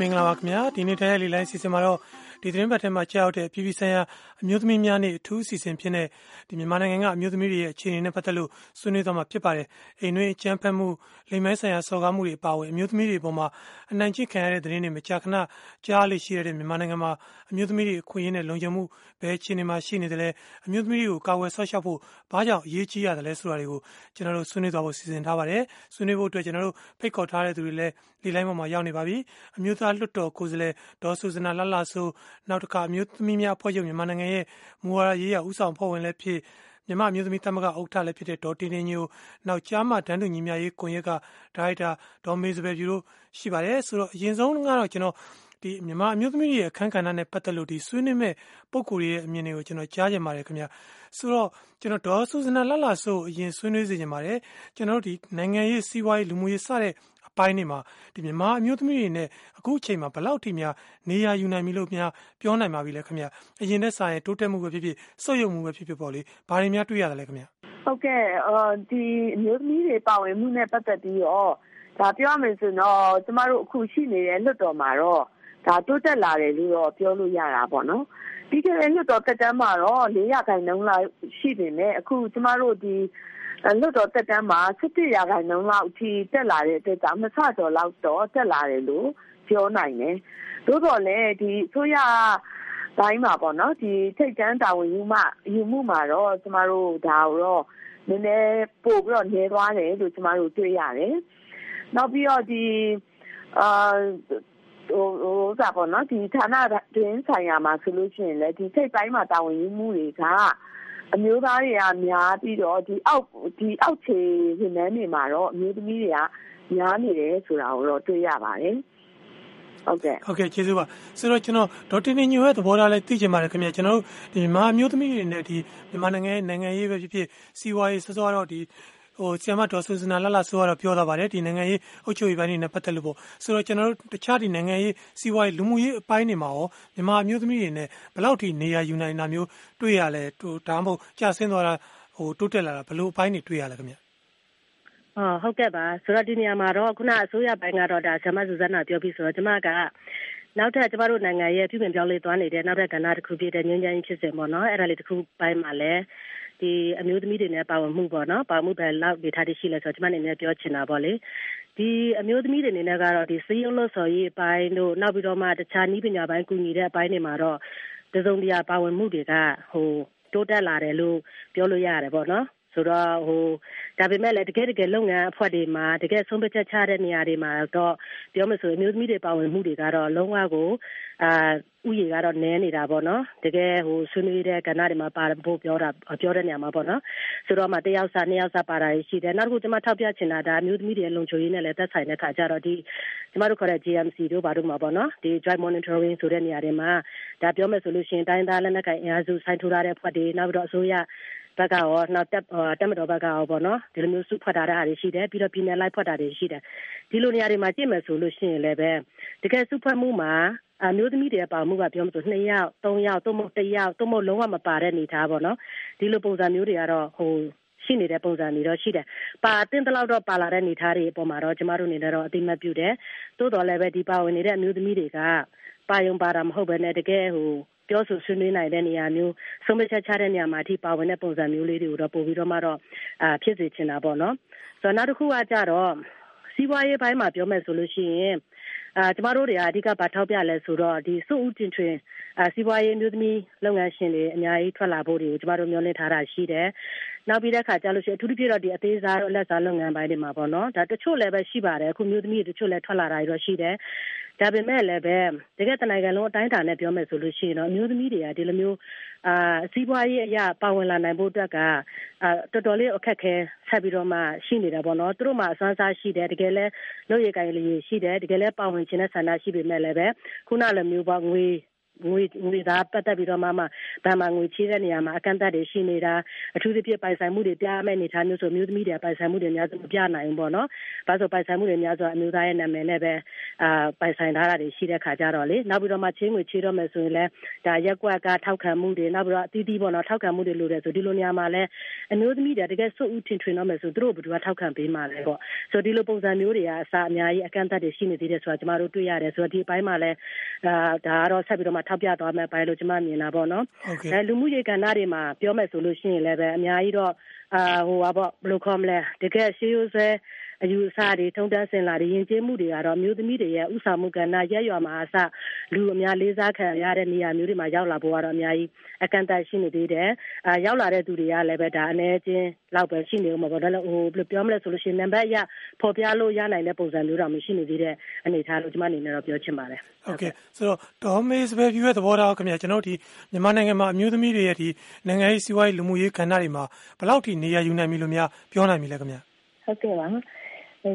မင်္ဂလာပါခင်ဗျာဒီနေ့တိုင်းလေးလိုင်းစီစဉ်မှာတော့ ဒီသတင်းပတ်ထဲမှာကြောက်တဲ့ပြည်ပဆိုင်ရာအမျိုးသမီးများနေ့အထူးအစီအစဉ်ဖြစ်တဲ့ဒီမြန်မာနိုင်ငံကအမျိုးသမီးတွေရဲ့အခြေအနေနဲ့ပတ်သက်လို့ဆွေးနွေးသွားမှာဖြစ်ပါတယ်အိမ်တွင်းအကြမ်းဖက်မှုလိမ်မိုင်းဆိုင်ရာစော်ကားမှုတွေအပါအဝင်အမျိုးသမီးတွေပေါ်မှာအနိုင်ကျင့်ခံရတဲ့သတင်းတွေမကြာခဏကြားလေရှိရတဲ့မြန်မာနိုင်ငံမှာအမျိုးသမီးတွေအခွင့်အရေးနဲ့လုံခြုံမှုဘယ်အခြေအနေမှာရှိနေတယ်လဲအမျိုးသမီးတွေကိုကာကွယ်ဆော့ရှောက်ဖို့ဘာကြောင့်အရေးကြီးရတယ်လဲဆိုတာတွေကိုကျွန်တော်တို့ဆွေးနွေးသွားဖို့စီစဉ်ထားပါတယ်ဆွေးနွေးဖို့အတွက်ကျွန်တော်တို့ဖိတ်ခေါ်ထားတဲ့သူတွေလည်းဒီလိုင်းပေါ်မှာရောက်နေပါပြီအမျိုးသားလွတ်တော်ကိုယ်စားလှယ်ဒေါ်စုစနာလလဆိုနောက်တစ်ခါအမျိုးသမီးများအဖွဲ့ချုပ်မြန်မာနိုင်ငံရဲ့မူဝါဒရေးရာဥဆောင်ဖွဲ့ဝင်လည်းဖြစ်မြန်မာအမျိုးသမီးသမဂ္ဂဥက္ကဋ္ဌလည်းဖြစ်တဲ့ဒေါ်တင်တင်ညိုနောက်ကြားမတန်းတူညီမျှရေးကွန်ရက်ကဒါရိုက်တာဒေါ်မေစပယ်ဖြူတို့ရှိပါတယ်ဆိုတော့အရင်ဆုံးကတော့ကျွန်တော်ဒီမြန်မာအမျိုးသမီးတွေရဲ့အခန်းကဏ္ဍနဲ့ပတ်သက်လို့ဒီဆွေးနွေးမဲ့ပုံကိုယ်ရဲ့အမြင်တွေကိုကျွန်တော်ကြားကြပါတယ်ခင်ဗျာဆိုတော့ကျွန်တော်ဒေါ်ဆူဇနာလလဆိုအရင်ဆွေးနွေးစေချင်ပါတယ်ကျွန်တော်ဒီနိုင်ငံရေးစီးပွားရေးလူမှုရေးစတဲ့အ ပိုင်းတွေမှာဒီမြန်မာအမျိုးသမီးတွေနဲ့ အခုအချိန်မှာ ဘယ်လောက်ထိများ နေရာယူနိုင်ပြီလို့များ ပြောနိုင်ပါပြီလဲခင်ဗျအရင်နဲ့ဆိုင် တိုးတက်မှုပဲဖြစ်ဖြစ်စွတ်ယုံမှုပဲဖြစ်ဖြစ်ပေါ့လေဘာတွေများ တွေ့ရတယ်လဲခင်ဗျဟုတ်ကဲ့ ဒီအမျိုးသမီးတွေ ပါဝင်မှုနဲ့ ပတ်သက်ပြီးတော့ဒါပြောရမယ်ဆိုတော့ ကျမတို့ အခုရှိနေတဲ့ လွတ်တော်မှာတော့ဒါတိုးတက်လာတယ်လို့တော့ ပြောလို့ရတာပေါ့နော် ပြီးခဲ့တဲ့ လွတ်တော်တက်တန်းမှာတော့ ၄ ရာခိုင်နှုန်းလောက် ရှိနေတယ်အခု ကျမတို့ ဒီ လွတ်တော်တက်တန်းမှာ17ရာခိုင်နှုန်းလောက်အထိတက်လာတဲ့အတွက်ကြောင့်နှစ်ဆကျော်လောက်တော့တက်လာတယ်လို့ပြောနိုင်တယ်။သို့တော်လည်းဒီအစိုးရဘိုင်းမှာပေါ့နော်ဒီထိတ်တန်းတာဝန်ယူမှယူမှုမှာတော့ကျမတို့ဒါတော့နည်းနည်းပို့ပြီးတော့နေသွားတယ်လို့ကျမတို့တွေ့ရတယ်။နောက်ပြီးတော့ဒီအာဟိုဟိုစားပေါ့နော်ဒီဌာနတွင်ဆိုင်ရာမှာဆိုလို့ရှိရင်လည်းဒီထိတ်ပိုင်းမှာတာဝန်ယူမှုတွေက အမျိုးသားတွေကများပြီးတော့ဒီအောက်ဒီအောက်ခြေဝန်ထမ်းတွေမှာတော့အမျိုးသမီးတွေကများနေတယ်ဆိုတာကိုတော့တွေ့ရပါတယ်ဟုတ်ကဲ့ဟုတ်ကဲ့ကျေးဇူးပါဆိုတော့ကျွန်တော်ဒေါက်တာနေညိုရဲ့သဘောထားလေးသိချင်ပါတယ်ခင်ဗျာကျွန်တော်တို့ဒီမြန်မာအမျိုးသမီးတွေနဲ့ဒီမြန်မာနိုင်ငံရဲ့နိုင်ငံရေးပဲဖြစ်ဖြစ်စီးပွားရေးစောစောတော့ဒီ ဟိုဆီယမဒေါ်ဆူဇနာလလဆိုတော့ပြောသွားပါတယ်ဒီနိုင်ငံရေးအုပ်ချုပ်ရေးပိုင်းတွေနဲ့ပတ်သက်လို့ပေါ့ဆိုတော့ကျွန်တော်တို့တခြားဒီနိုင်ငံရေးစီးပွားရေးလူမှုရေးအပိုင်းတွေမှာရောမြန်မာအမျိုးသမီးတွေနဲ့ဘယ်လောက်ထိနေရာယူနိုင်တာမျိုးတွေ့ရလဲဟိုဒါမှမဟုတ်ကြာဆင်းသွားတာဟိုတိုးတက်လာတာဘယ်လိုအပိုင်းတွေတွေ့ရလဲခင်ဗျအော်ဟုတ်ကဲ့ပါဆိုတော့ဒီနေရာမှာတော့ခုနအစိုးရပိုင်းကတော့ဒါဆမဆူဇနာပြောပြီးဆိုတော့ကျမကနောက်ထပ်ကျမတို့နိုင်ငံရဲ့ပြည်ပပြောင်းလဲသွားနေတဲ့နောက်ထပ်ကဏ္ဍတစ်ခုဖြစ်တဲ့ငြိမ်းချမ်းရေးဖြစ်စဉ်ပေါ့နော်အဲ့ဒါလေးတစ်ခုပိုင်းမှာလည်း ဒီအမျိုးသမီးတွေနဲ့ပါဝင်မှုပေါ့နော်ပါမှုပဲလောက်ဒေတာတွေရှိလဲဆိုတော့ကျမအနေနဲ့ပြောချင်တာပေါ့လေဒီအမျိုးသမီးတွေအနေနဲ့ကတော့ဒီစည်းရုံးလို့ဆိုရေးအပိုင်းတို့နောက်ပြီးတော့မှတခြားနည်းပညာပိုင်းကူညီတဲ့အပိုင်းတွေမှာတော့တစုံတရာပါဝင်မှုတွေကဟိုတိုးတက်လာတယ်လို့ပြောလို့ရတယ်ပေါ့နော် ဆိုတော့ဟိုဒါပေမဲ့လည်းတကယ်တကယ်လုပ်ငန်းအဖွဲ့တွေမှာတကယ်ဆုံးဖြတ်ချက်ချတဲ့နေရာတွေမှာတော့ပြောမဆိုအမျိုးသမီးတွေပါဝင်မှုတွေကတော့လုံးဝကိုအာဥယျာကတော့နည်းနေတာပေါ့နော်တကယ်ဟိုဆွေးနွေးတဲ့ကဏ္ဍတွေမှာပါဖို့ပြောတာပြောတဲ့နေရာမှာပေါ့နော်ဆိုတော့မှတယောက်စာနှစ်ယောက်စာပါတာရှိတယ်နောက်တစ်ခုကျွန်မထောက်ပြချင်တာဒါအမျိုးသမီးတွေလုံခြုံရေးနဲ့လည်းသက်ဆိုင်တဲ့ခါကျတော့ဒီကျွန်မတို့ခေါ်တဲ့ GMC တို့ဘာတို့မှာပေါ့နော်ဒီ joint monitoring ဆိုတဲ့နေရာတွေမှာဒါပြောမယ်ဆိုလို့ရှိရင်တိုင်းသားလက်နက်ကိုင်အင်အားစုဆိုင်ထိုးထားတဲ့ဖွဲ့တွေနောက်ပြီးတော့အစိုးရ ဘက်ကရောနောက်တက်တက်မတော်ဘက်ကရောပေါ့နော်ဒီလိုမျိုးစုဖွက်ထားတာတွေရှိတယ်ပြီးတော့ပြည်နယ်လိုက်ဖွက်တာတွေရှိတယ်ဒီလိုနေရာတွေမှာကြည့်မယ်ဆိုလို့ရှိရင်လည်းပဲတကယ်စုဖွက်မှုမှာအမျိုးသမီးတွေပါမှုကပြောမလို့2ယောက်3ယောက်သို့မဟုတ်1ယောက်သို့မဟုတ်လုံးဝမပါတဲ့အနေထားပေါ့နော်ဒီလိုပုံစံမျိုးတွေကတော့ဟိုရှိနေတဲ့ပုံစံတွေတော့ရှိတယ်။ပါတင်တလောက်တော့ပါလာတဲ့နေသားတွေအပေါ်မှာတော့ကျမတို့အနေနဲ့တော့အသိမှတ်ပြုတယ်။သို့တော်လည်းပဲဒီပါဝင်နေတဲ့အမျိုးသမီးတွေကပါယုံပါတာမဟုတ်ဘဲနဲ့တကယ်ဟို ပြောဆိုဆွေးနွေးနိုင်တဲ့နေရာမျိုးဆုံးဖြတ်ချက်ချတဲ့နေရာမှာအထိပါဝင်တဲ့ပုံစံမျိုးလေးတွေကိုတော့ပို့ပြီးတော့မှတော့အာဖြစ်စေချင်တာပေါ့နော်ဆိုတော့နောက်တစ်ခုကကြတော့စီးပွားရေးပိုင်းမှာပြောမယ်ဆိုလို့ရှိရင်အာကျမတို့တွေကအဓိကဗာထောက်ပြလဲဆိုတော့ဒီစုဦးတင်ထွင်အာစီးပွားရေးမျိုးသမီးလုပ်ငန်းရှင်တွေအများကြီးထွက်လာဖို့တွေကိုကျမတို့မျှော်လင့်ထားတာရှိတယ်။နောက်ပြီးတဲ့အခါကျလို့ရှိရင်အထူးသဖြင့်တော့ဒီအသေးစားတို့လက်စားလုပ်ငန်းပိုင်းတွေမှာပေါ့နော်။ဒါတချို့လည်းပဲရှိပါတယ်အခုမျိုးသမီးတွေတချို့လည်းထွက်လာတာတွေတော့ရှိတယ်ဒါပေမဲ့လည်းပဲတကယ်တနိုင်ငံလုံးအတိုင်းအတာနဲ့ပြောမယ်ဆိုလို့ရှိရင်တော့အမျိုးသမီးတွေကဒီလိုမျိုးအာစီးပွားရေးအရာပါဝင်လာနိုင်ဖို့အတွက်ကအာတော်တော်လေးအခက်ခဲဆက်ပြီးတော့မှရှိနေတာပေါ့နော်သူတို့မှအစွမ်းစားရှိတယ်တကယ်လဲလုပ်ရည်ကိုင်လေးရှိတယ်တကယ်လဲပါဝင်ခြင်းနဲ့ဆန္ဒရှိပေမဲ့လည်းပဲခုနလိုမျိုးပေါ့ငွေ ငွေငွေသားပတ်သက်ပြီးတော့မှမှဗန်မာငွေချေးတဲ့နေရာမှာအကန့်အသတ်တွေရှိနေတာအထူးသဖြင့်ပိုင်ဆိုင်မှုတွေပြမဲ့အနေထားမျိုးဆိုမျိုးသမီးတွေပိုင်ဆိုင်မှုတွေအများစုမပြနိုင်ဘူးပေါ့နော်။ဘာလို့ပိုင်ဆိုင်မှုတွေအများစုအမျိုးသားရဲ့နာမည်နဲ့ပဲအာပိုင်ဆိုင်ထားတာတွေရှိတဲ့ခါကြတော့လေနောက်ပြီးတော့မှချင်းငွေချေးတော့မယ်ဆိုရင်လည်းဒါရက်ကွက်ကထောက်ခံမှုတွေနောက်ပြီးတော့အသီးသီးပေါ့နော်ထောက်ခံမှုတွေလိုတယ်ဆိုဒီလိုနေရာမှာလည်းအမျိုးသမီးတွေတကယ်စွတ်ဦးထင်ထွင်တော့မယ်ဆိုသူတို့ဘယ်သူကထောက်ခံပေးမှာလဲပေါ့ဆိုဒီလိုပုံစံမျိုးတွေကအစအများကြီးအကန့်အသတ်တွေရှိနေသေးတယ်ဆိုတာကျမတို့တွေ့ရတယ်ဆိုတော့ဒီအပိုင်းမှာလည်းအာဒါကတော့ဆက်ပြီးတော့မှထောက်ပြသွားမယ်ပိုင်းလို့ကျမမြင်တာပေါ့နော်အဲလူမှုရေးကဏ္ဍတွေမှာပြောမယ်ဆိုလို့ရှိရင်လည်းပဲအများကြီးတော့အာဟိုပါပေါ့ဘယ်လိုခေါ်မလဲတကယ်ရှေးရိုးဆွဲ အယူအဆတွေထုံတန်းစင်လာတွေယဉ်ကျေးမှုတွေကတော့မျိုးသမီးတွေရဲ့ဥဆောင်မှုကဏ္ဍရက်ရွာမှာအစလူအများလေးစားခံရတဲ့နေရာမျိုးတွေမှာရောက်လာဖို့ကတော့အများကြီးအကန့်အသတ်ရှိနေသေးတယ်။အာရောက်လာတဲ့သူတွေကလည်းပဲဒါအနည်းချင်းလောက်ပဲရှိနေဦးမှာပေါ့ဒါလည်းဟိုဘယ်လိုပြောမလဲဆိုလို့ရှိရင်နံပါတ်အရပေါ်ပြလို့ရနိုင်တဲ့ပုံစံမျိုးတော့မရှိနေသေးတဲ့အနေအထားလို့ကျွန်မအနေနဲ့တော့ပြောချင်ပါတယ်။ဟုတ်ကဲ့ဆိုတော့ဒေါ်မေးစပယ်ဖြူရဲ့သဘောထားခင်ဗျာကျွန်တော်ဒီမြန်မာနိုင်ငံမှာအမျိုးသမီးတွေရဲ့ဒီနိုင်ငံရေးစီးပွားရေးလူမှုရေးကဏ္ဍတွေမှာဘယ်လောက်ထိနေရာယူနိုင်ပြီလို့များပြောနိုင်ပြီလဲခင်ဗျာ။ဟုတ်ကဲ့ပါ။အဲ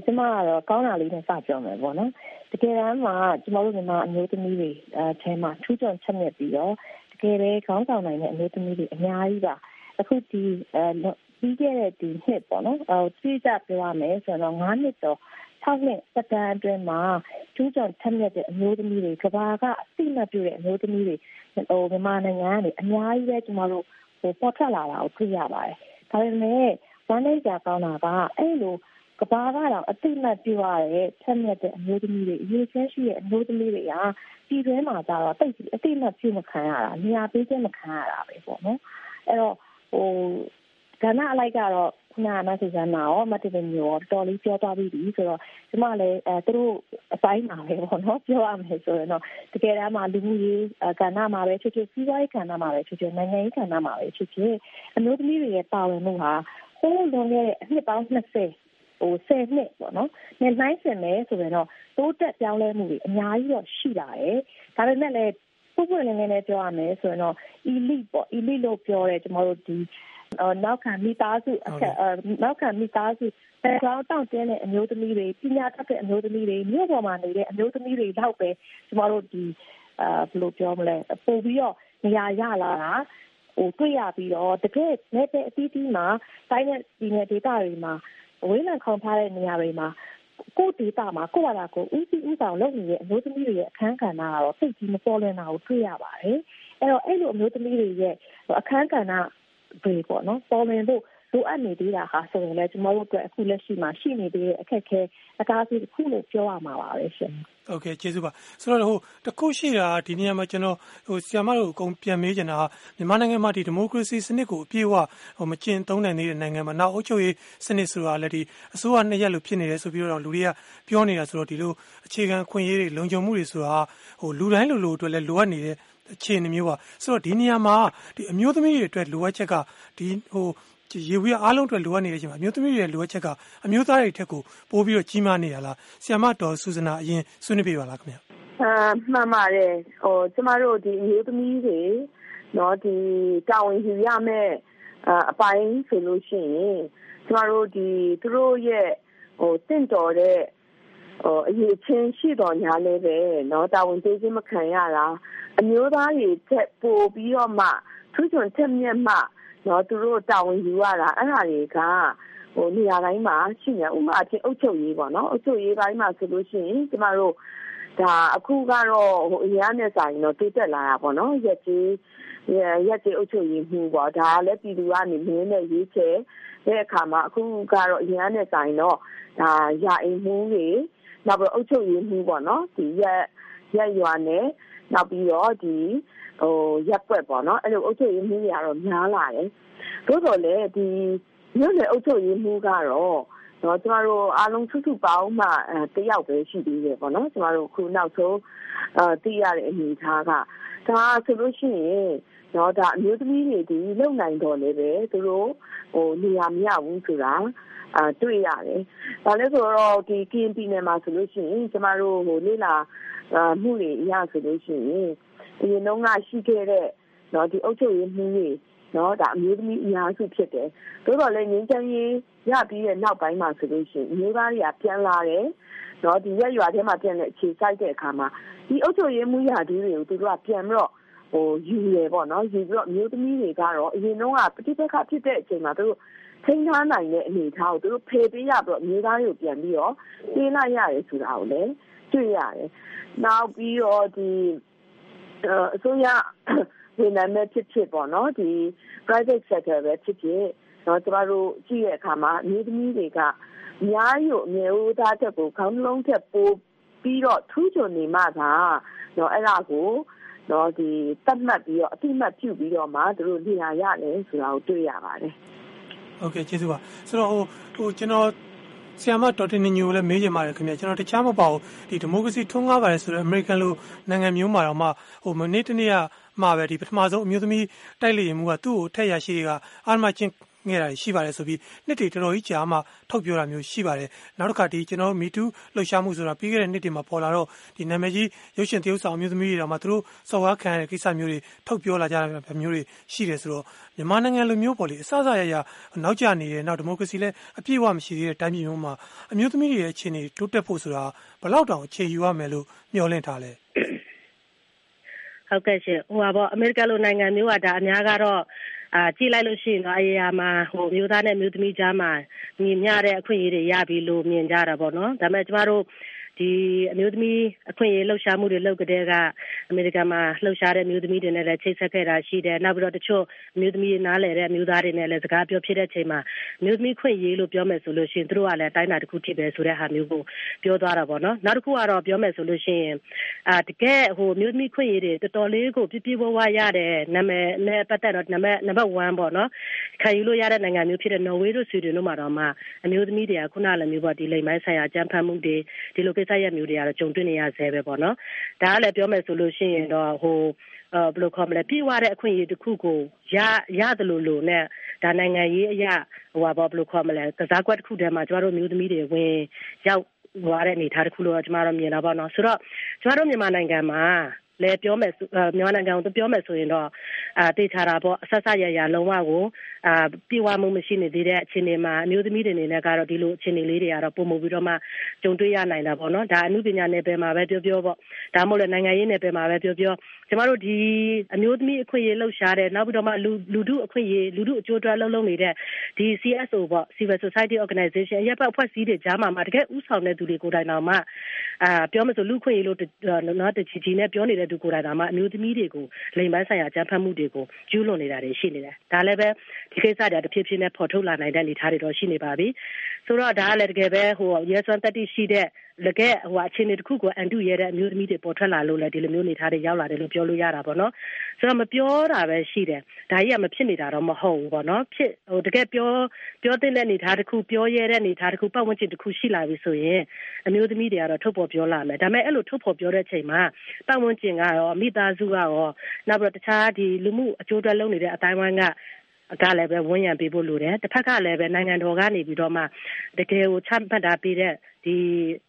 ကျမကတော့ကောင်းတာလေးနဲ့စပြောမယ်ပေါ့နော်တကယ်တမ်းမှာကျမတို့မြန်မာအမျိုးသမီးတွေအဲထဲမှာထူးချွန်ချက်မြက်ပြီးတော့တကယ်ပဲခေါင်းဆောင်နိုင်တဲ့အမျိုးသမီးတွေအများကြီးပါအခုဒီအဲပြီးခဲ့တဲ့ဒီနှစ်ပေါ့နော်အဲသိကြပြောရမယ်ဆိုတော့9နှစ်တော့6နှစ်စက္ကန့်အတွင်းမှာထူးချွန်ချက်မြက်တဲ့အမျိုးသမီးတွေကဘာကအသိမှတ်ပြုတဲ့အမျိုးသမီးတွေဟိုမြန်မာနိုင်ငံကနေအများကြီးပဲကျမတို့ဟိုပေါ်ထွက်လာတာကိုတွေ့ရပါတယ်ဒါပေမဲ့ဝမ်းနေကြကောင်းတာကအဲ့လို ကဘာကတော့အတိမတ်ပြရတဲ့ဆက်မြက်တဲ့အမျိုးသမီးတွေအရေးချင်းရှိတဲ့အမျိုးသမီးတွေကပြည်တွင်းမှာကြတော့တိတ်အတိမတ်ပြုမခံရတာနေရာပေးခြင်းမခံရတာပဲပေါ့နော်အဲ့တော့ဟိုကဏ္ဍအလိုက်ကတော့ခုနကမဆူဇန်နာရောမတ်တင်မျိုးရောတော်လေးပြောသွားပြီးပြီဆိုတော့ကျမလည်းအဲသူတို့အပိုင်းမှာပဲပေါ့နော်ပြောရမယ်ဆိုရင်တော့တကယ်တမ်းမှာလူမှုရေးကဏ္ဍမှာပဲဖြစ်ဖြစ်စီးပွားရေးကဏ္ဍမှာပဲဖြစ်ဖြစ်နိုင်ငံရေးကဏ္ဍမှာပဲဖြစ်ဖြစ်အမျိုးသမီးတွေရဲ့ပါဝင်မှုဟာဟိုးလွန်ခဲ့တဲ့အနှစ်ပေါင်း20 ဟို10နှစ်ပေါ့နော်။နှစ်နိုင်စင်မယ်ဆိုရင်တော့တိုးတက်ပြောင်းလဲမှုတွေအများကြီးတော့ရှိလာတယ်။ဒါပေမဲ့လည်းပုဂ္ဂိုလ်လင်းလင်းနဲ့ပြောရမယ်ဆိုရင်တော့ elite ပေါ့ elite လို့ပြောရဲကျမတို့ဒီနောက်ခံမိသားစုအခက်နောက်ခံမိသားစု background တောင့်တင်းတဲ့အမျိုးသမီးတွေပညာတတ်တဲ့အမျိုးသမီးတွေမြို့ပေါ်မှာနေတဲ့အမျိုးသမီးတွေတော့ပဲကျမတို့ဒီအာဘယ်လိုပြောမလဲပို့ပြီးတော့နေရာရလာတာဟိုတွေ့ရပြီးတော့တကယ်နဲ့တဲ့အသီးသီးမှာတိုင်းတဲ့ဒီနယ်ဒေသတွေမှာ ဝေးလံခေါင်ထားတဲ့နေရာတွေမှာကိုယ်ဒေတာမှာကိုယ့်ဘာသာကိုဦးစီးဦးဆောင်လုပ်နေတဲ့အမျိုးသမီးတွေရဲ့အခန်းကဏ္ဍကတော့သိကြီးမပေါ်လွင်တာကိုတွေ့ရပါတယ်။အဲ့တော့အဲ့လိုအမျိုးသမီးတွေရဲ့အခန်းကဏ္ဍတွေပေါ့နော်ပေါ်လွင်ဖို့ လိုအပ်နေသေးတာဟာဆိုရင်လည်းကျမတို့အတွက်အခုလက်ရှိမှာရှိနေသေးတဲ့အခက်အခဲအကားစီတစ်ခုလို့ပြောရမှာပါပဲရှင်။ဟုတ်ကဲ့ကျေးဇူးပါဆိုတော့ဟိုတခုရှိတာဒီနေရာမှာကျွန်တော်ဟိုဆီယမတို့အကုန်ပြန်မေးချင်တာဟာမြန်မာနိုင်ငံမှာဒီဒီမိုကရေစီစနစ်ကိုအပြည့်အဝဟိုမကျင့်သုံးနိုင်သေးတဲ့နိုင်ငံမှာနောက်အုပ်ချုပ်ရေးစနစ်ဆိုတာလည်းဒီအစိုးရနှစ်ရက်လို့ဖြစ်နေတယ်ဆိုပြီးတော့လူတွေကပြောနေတာဆိုတော့ဒီလိုအခြေခံခွင့်ရေးတွေလုံခြုံမှုတွေဆိုတာဟိုလူတိုင်းလူလူအတွက်လည်းလိုအပ်နေတဲ့အခြေအနေမျိုးပါဆိုတော့ဒီနေရာမှာဒီအမျိုးသမီးတွေအတွက်လိုအပ်ချက်ကဒီဟို ရေဝေးအားလုံးအတွက်လိုအပ်နေတဲ့အချိန်မှာအမျိုးသမီးတွေရဲ့လိုအပ်ချက်ကအမျိုးသားတွေထက်ကိုပိုပြီးတော့ကြီးမားနေတာလားဆီယမတော်ဆူဇနာအရင်ဆွေးနွေးပြပါလားခင်ဗျာအာမှန်ပါတယ်ဟိုကျမတို့ဒီအမျိုးသမီးတွေเนาะဒီတာဝန်ယူရမယ့်အပိုင်းဆိုလို့ရှိရင်ကျမတို့ဒီသူတို့ရဲ့ဟိုတင့်တော်တဲ့ဟိုအရေးချင်းရှိတော်ညာလည်းပဲเนาะတာဝန်ပေးခြင်းမခံရတာအမျိုးသားတွေချက်ပို့ပြီးတော့မှသူ့ချွန်ချက်မြက်မှ နော်သူတို့တာဝန်ယူရတာအဲ့ဒါတွေကဟိုနေရာတိုင်းမှာရှိနေဥပမာအဖြစ်အုပ်ချုပ်ရေးပေါ့နော်အုပ်ချုပ်ရေးပိုင်းမှာဆိုလို့ရှိရင်ကျမတို့ဒါအခုကတော့ဟိုအရင်နဲ့ဆိုင်တော့တိုးတက်လာတာပေါ့နော်ရက်ကြီးရက်ကြီးအုပ်ချုပ်ရေးမှုပေါ့ဒါလည်းပြည်သူကနေမင်းနဲ့ရေးချဲတဲ့အခါမှာအခုကတော့အရင်နဲ့ဆိုင်တော့ဒါရာအိမ်မှုတွေနောက်ပြီးအုပ်ချုပ်ရေးမှုပေါ့နော်ဒီရက်ရက်ရွာနဲ့နောက်ပြီးတော့ဒီ ဟိုရက်ွက်ပေါ့နော်အဲ့လိုအုပ်ချုပ်ရေးမှုတွေကတော့များလာတယ်သို့တော်လည်းဒီမြို့နယ်အုပ်ချုပ်ရေးမှုကတော့တော့ကျမတို့အားလုံးစုစုပေါင်းမှအဲတယောက်ပဲရှိသေးတယ်ပေါ့နော်ကျမတို့ခုနောက်ဆုံးအဲသိရတဲ့အနေအထားကဒါဆိုလို့ရှိရင်တော့ဒါအမျိုးသမီးတွေဒီလုံနိုင်တော့လည်းပဲသူတို့ဟိုနေရာမရဘူးဆိုတာအာတွေ့ရတယ်။ဒါလည်းဆိုတော့ဒီ KNP နယ်မှာဆိုလို့ရှိရင်ကျမတို့ဟိုလေ့လာမှုတွေအရဆိုလို့ရှိရင် အရင်တော့ကရှိခဲ့တဲ့နော်ဒီအုပ်ချုပ်ရေးမှုတွေနော်ဒါအမျိုးသမီးအများစုဖြစ်တယ်သို့တော်လည်းငင်းချမ်းရေးရပြီးတဲ့နောက်ပိုင်းမှာဆိုလို့ရှိရင်အမျိုးသားတွေကပြန်လာတယ်နော်ဒီရက်ရွာထဲမှာပြန်တဲ့အခြေစိုက်တဲ့အခါမှာဒီအုပ်ချုပ်ရေးမှုရာထူးတွေကိုသူတို့ကပြန်ပြီးတော့ဟိုယူရပေါ့နော်ယူပြီးတော့အမျိုးသမီးတွေကတော့အရင်တော့ကပဋိပက္ခဖြစ်တဲ့အချိန်မှာသူတို့ထိန်းထားနိုင်တဲ့အနေအထားကိုသူတို့ဖယ်ပေးရပြီးတော့အမျိုးသားတွေကိုပြန်ပြီးတော့ပြေးလိုက်ရတယ်ဆိုတာကိုလည်းတွေ့ရတယ်။နောက်ပြီးတော့ဒီ အစိုးရဝန်ထမ်းပဲဖြစ်ဖြစ်ပေါ့နော်ဒီ private sector ပဲဖြစ်ဖြစ်တော့ကျမတို့ကြည့်တဲ့အခါမှာအမျိုးသမီးတွေကအများကြီးအမျိုးသားချက်ကိုခေါင်းလုံးချက်ပိုးပြီးတော့ထူးချွန်နေမှသာတော့အဲ့ဒါကိုတော့ဒီတတ်မှတ်ပြီးတော့အတိမတ်ပြုပြီးတော့မှသူတို့နေရာရတယ်ဆိုတာကိုတွေ့ရပါတယ်ဟုတ်ကဲ့ကျေးဇူးပါဆိုတော့ဟိုဟိုကျွန်တော် ဆီယမဒေါက်တာနင်ညိုလည်းမေးချင်ပါတယ်ခင်ဗျာကျွန်တော်တခြားမပါဘူးဒီဒီမိုကရေစီထွန်းကားပါတယ်ဆိုတော့အမေရိကန်လိုနိုင်ငံမျိုးမှာတော့မှဟိုမနေ့တနေ့ကမှပဲဒီပထမဆုံးအမျိုးသမီးတိုက်လေရင်မှုကသူ့ကိုထက်ရရှိတွေကအာမချင်း ငဲ့တာရှိပါတယ်ဆိုပြီးနှစ်တွေတော်တော်ကြီးကြာမှထုတ်ပြောတာမျိုးရှိပါတယ်နောက်တစ်ခါဒီကျွန်တော်မီတူလှုပ်ရှားမှုဆိုတာပြီးခဲ့တဲ့နှစ်တွေမှာပေါ်လာတော့ဒီနာမည်ကြီးရုပ်ရှင်သရုပ်ဆောင်အမျိုးသမီးတွေတော့မှသူတို့စော်ကားခံရတဲ့ကိစ္စမျိုးတွေထုတ်ပြောလာကြတာမျိုးတွေရှိတယ်ဆိုတော့မြန်မာနိုင်ငံလိုမျိုးပေါ့လေအစအစရရနောက်ကျနေတယ်နောက်ဒီမိုကရေစီလည်းအပြည့်အဝမရှိသေးတဲ့တိုင်းပြည်မျိုးမှာအမျိုးသမီးတွေရဲ့အခြေအနေတိုးတက်ဖို့ဆိုတာဘယ်လောက်တောင်အခြေယူရမယ်လို့မျှော်လင့်ထားလဲဟုတ်ကဲ့ရှင်ဟိုပါပေါ့အမေရိကန်လိုနိုင်ငံမျိုးကဒါအများကတော့ အာကြည့်လိုက်လို့ရှိရင်တော့အရာမှာဟိုမျိုးသားနဲ့မျိုးသမီးကြားမှာညီမျှတဲ့အခွင့်အရေးတွေရပြီလို့မြင်ကြတာပေါ့နော်ဒါပေမဲ့ကျမတို့ ဒီအမျိုးသမီးအခွင့်အရေးလှုပ်ရှားမှုတွေလုပ်ကြတဲ့ကအမေရိကန်မှာလှုပ်ရှားတဲ့မျိုးသမီးတွေနဲ့လည်းချိတ်ဆက်ခဲ့တာရှိတယ်နောက်ပြီးတော့တချို့အမျိုးသမီးနားလည်တဲ့အမျိုးသားတွေနဲ့လည်းစကားပြောဖြစ်တဲ့အချိန်မှာအမျိုးသမီးခွင့်ရေးလို့ပြောမယ်ဆိုလို့ရှိရင်သူတို့ကလည်းတိုင်းတာတစ်ခုဖြစ်ပဲဆိုတဲ့ဟာမျိုးကိုပြောသွားတာပေါ့နော်နောက်တစ်ခုကတော့ပြောမယ်ဆိုလို့ရှိရင်အာတကယ်ဟိုအမျိုးသမီးခွင့်ရေးတွေတော်တော်လေးကိုပြပြဝဝရတဲ့နာမည်နဲ့ပတ်သက်တော့နံပါတ်နံပါတ်1ပေါ့နော်ခံယူလို့ရတဲ့နိုင်ငံမျိုးဖြစ်တဲ့နော်ဝေးတို့ဆွီဒင်တို့မှာတော့မှအမျိုးသမီးတွေကခုနလည်းမျိုးပေါ့ဒီလိမ်မိုင်းဆိုင်ရာကြမ်းဖက်မှုတွေဒီလိုကိစ္စရပ်မျိုးတွေကတော့ကြုံတွေ့နေရဆဲပဲပေါ့နော်ဒါကလည်းပြောမယ်ဆိုလို့ရှိရင်တော့ဟိုဘယ်လိုခေါ်မလဲပြေးွားတဲ့အခွင့်အရေးတစ်ခုကိုရရတယ်လို့လို့နဲ့ဒါနိုင်ငံရေးအရာဟိုပါဘယ်လိုခေါ်မလဲကစားကွက်တစ်ခုတည်းမှာကျမတို့မျိုးသမီးတွေဝင်ရောက်သွားတဲ့အနေအထားတစ်ခုလို့ကျမတို့မြင်တာပေါ့နော်ဆိုတော့ကျမတို့မြန်မာနိုင်ငံမှာ လဲပြောမယ်မြန်မာနိုင်ငံကိုပြောမယ်ဆိုရင်တော့အာတေချာတာပေါ့အဆက်ဆက်ရရလုံးဝကိုအာပြေဝမှုမရှိနေသေးတဲ့အခြေအနေမှာအမျိုးသမီးတွေအနေနဲ့ကတော့ဒီလိုအခြေအနေလေးတွေကတော့ပုံမှုပြီးတော့မှကြုံတွေ့ရနိုင်တာပေါ့နော်ဒါအမှုပညာနယ်ပယ်မှာပဲပြောပြောပေါ့ဒါမှမဟုတ်လည်းနိုင်ငံရေးနယ်ပယ်မှာပဲပြောပြောကျမတို့ဒီအမျိုးသမီးအခွင့်အရေးလှုပ်ရှားတဲ့နောက်ပြီးတော့မှလူလူထုအခွင့်အရေးလူထုအကျိုးအတွက်လှုပ်လှုပ်နေတဲ့ဒီ CSO ပေါ့ Civil Society Organization ရပ်ပတ်အဖွဲ့အစည်းတွေကြားမှာမှတကယ်ဥဆောင်တဲ့သူတွေကိုယ်တိုင်တော်မှအာပြောမလို့လူခွင့်ရေးလို့နော်တချီချီနဲ့ပြောနေတဲ့သူကိုယ်တိုင်တော်မှအမျိုးသမီးတွေကိုလိမ်ပိုင်းဆိုင်ရာကြမ်းဖက်မှုတွေကိုကျူးလွန်နေတာတွေရှိနေတယ်ဒါလည်းပဲဒီကိစ္စတွေတဖြည်းဖြည်းနဲ့ပေါ်ထုတ်လာနိုင်တဲ့အနေအထားတွေတော့ရှိနေပါပြီဆိုတော့ဒါကလည်းတကယ်ပဲဟိုရဲစွမ်းတက်တိရှိတဲ့ လကဲဟိုအခြေအနေတစ်ခုကိုအန်တုရတဲ့အမျိုးသမီးတွေပေါ်ထွက်လာလို့လည်းဒီလိုမျိုးနေထားတွေရောက်လာတယ်လို့ပြောလို့ရတာပေါ့နော်ဆိုတော့မပြောတာပဲရှိတယ်ဒါကြီးကမဖြစ်နေတာတော့မဟုတ်ဘူးပေါ့နော်ဖြစ်ဟိုတကယ်ပြောပြောတဲ့အနေထားတစ်ခုပြောရတဲ့အနေထားတစ်ခုပတ်ဝန်းကျင်တစ်ခုရှိလာပြီဆိုရင်အမျိုးသမီးတွေကတော့ထုတ်ဖော်ပြောလာမယ်ဒါပေမဲ့အဲ့လိုထုတ်ဖော်ပြောတဲ့ချိန်မှာပတ်ဝန်းကျင်ကရောမိသားစုကရောနောက်ပြီးတော့တခြားဒီလူမှုအကျိုးအတွက်လုပ်နေတဲ့အတိုင်းဝိုင်းကလည်းပဲဝန်ရံပေးဖို့လိုတယ်တစ်ဖက်ကလည်းပဲနိုင်ငံတော်ကနေပြီးတော့မှတကယ်ကိုချမှတ်တာပေးတဲ့ ဒီ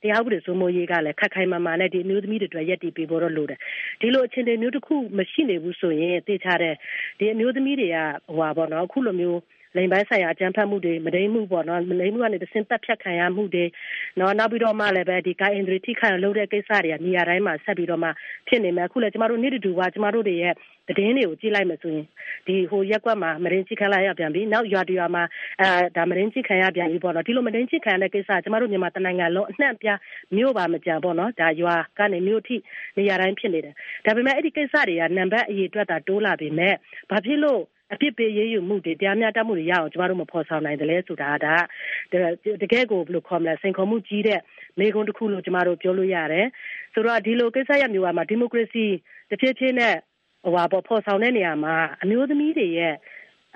တရားဥပဒေစိုးမိုးရေးကလည်းခက်ခိုင်မာမာနဲ့ဒီအမျိုးသမီးတွေအတွက်ရက်တည်ပေးဖို့တော့လိုတယ်ဒီလိုအခြေအနေမျိုးတစ်ခုမရှိနေဘူးဆိုရင်သိချတဲ့ဒီအမျိုးသမီးတွေကဟိုပါပေါ့နော်အခုလိုမျိုး လိမ်ပိုင်းဆိုင်ရာအကြမ်းဖက်မှုတွေမဒိမှုပေါ့နော်မဒိမှုကနေတစင်တက်ဖြတ်ခံရမှုတွေနော်နောက်ပြီးတော့မှလည်းပဲဒီကိုင်အင်ဒရီထိခိုင်လုပ်တဲ့ကိစ္စတွေကနေရာတိုင်းမှာဆက်ပြီးတော့မှဖြစ်နေမယ်အခုလည်းကျမတို့နေ့တူကကျမတို့တွေရဲ့သတင်းတွေကိုကြည့်လိုက်မှဆိုရင်ဒီဟိုရက်ကွက်မှာမရင်ချိခံလိုက်ရပြန်ပြီနောက်ရွာတူရွာမှာအဲဒါမရင်ချိခံရပြန်ပြီပေါ့နော်ဒီလိုမရင်ချိခံတဲ့ကိစ္စကျမတို့မြန်မာတနိုင်ငံလုံးအနှံ့ပြမြို့ပါမကြံပေါ့နော်ဒါရွာကနေမြို့ထိနေရာတိုင်းဖြစ်နေတယ်ဒါပေမဲ့အဲ့ဒီကိစ္စတွေကနံပါတ်အရေးအတွက်သာတိုးလာပြီမဲ့ဘာဖြစ်လို့ အဖြစ်ပေးရေးယူမှုတွေတရားမျှတမှုတွေရအောင်ကျမတို့မဖော်ဆောင်နိုင်တယ်လဲဆိုတာဒါတကယ်ကိုဘယ်လိုခေါ်မလဲစိန်ခေါ်မှုကြီးတဲ့မိကုန်းတစ်ခုလို့ကျမတို့ပြောလို့ရတယ်ဆိုတော့ဒီလိုကိစ္စရမျိုးမှာဒီမိုကရေစီတဖြည်းဖြည်းနဲ့ဟိုပါပေါ့ဖော်ဆောင်တဲ့နေရာမှာအမျိုးသမီးတွေရဲ့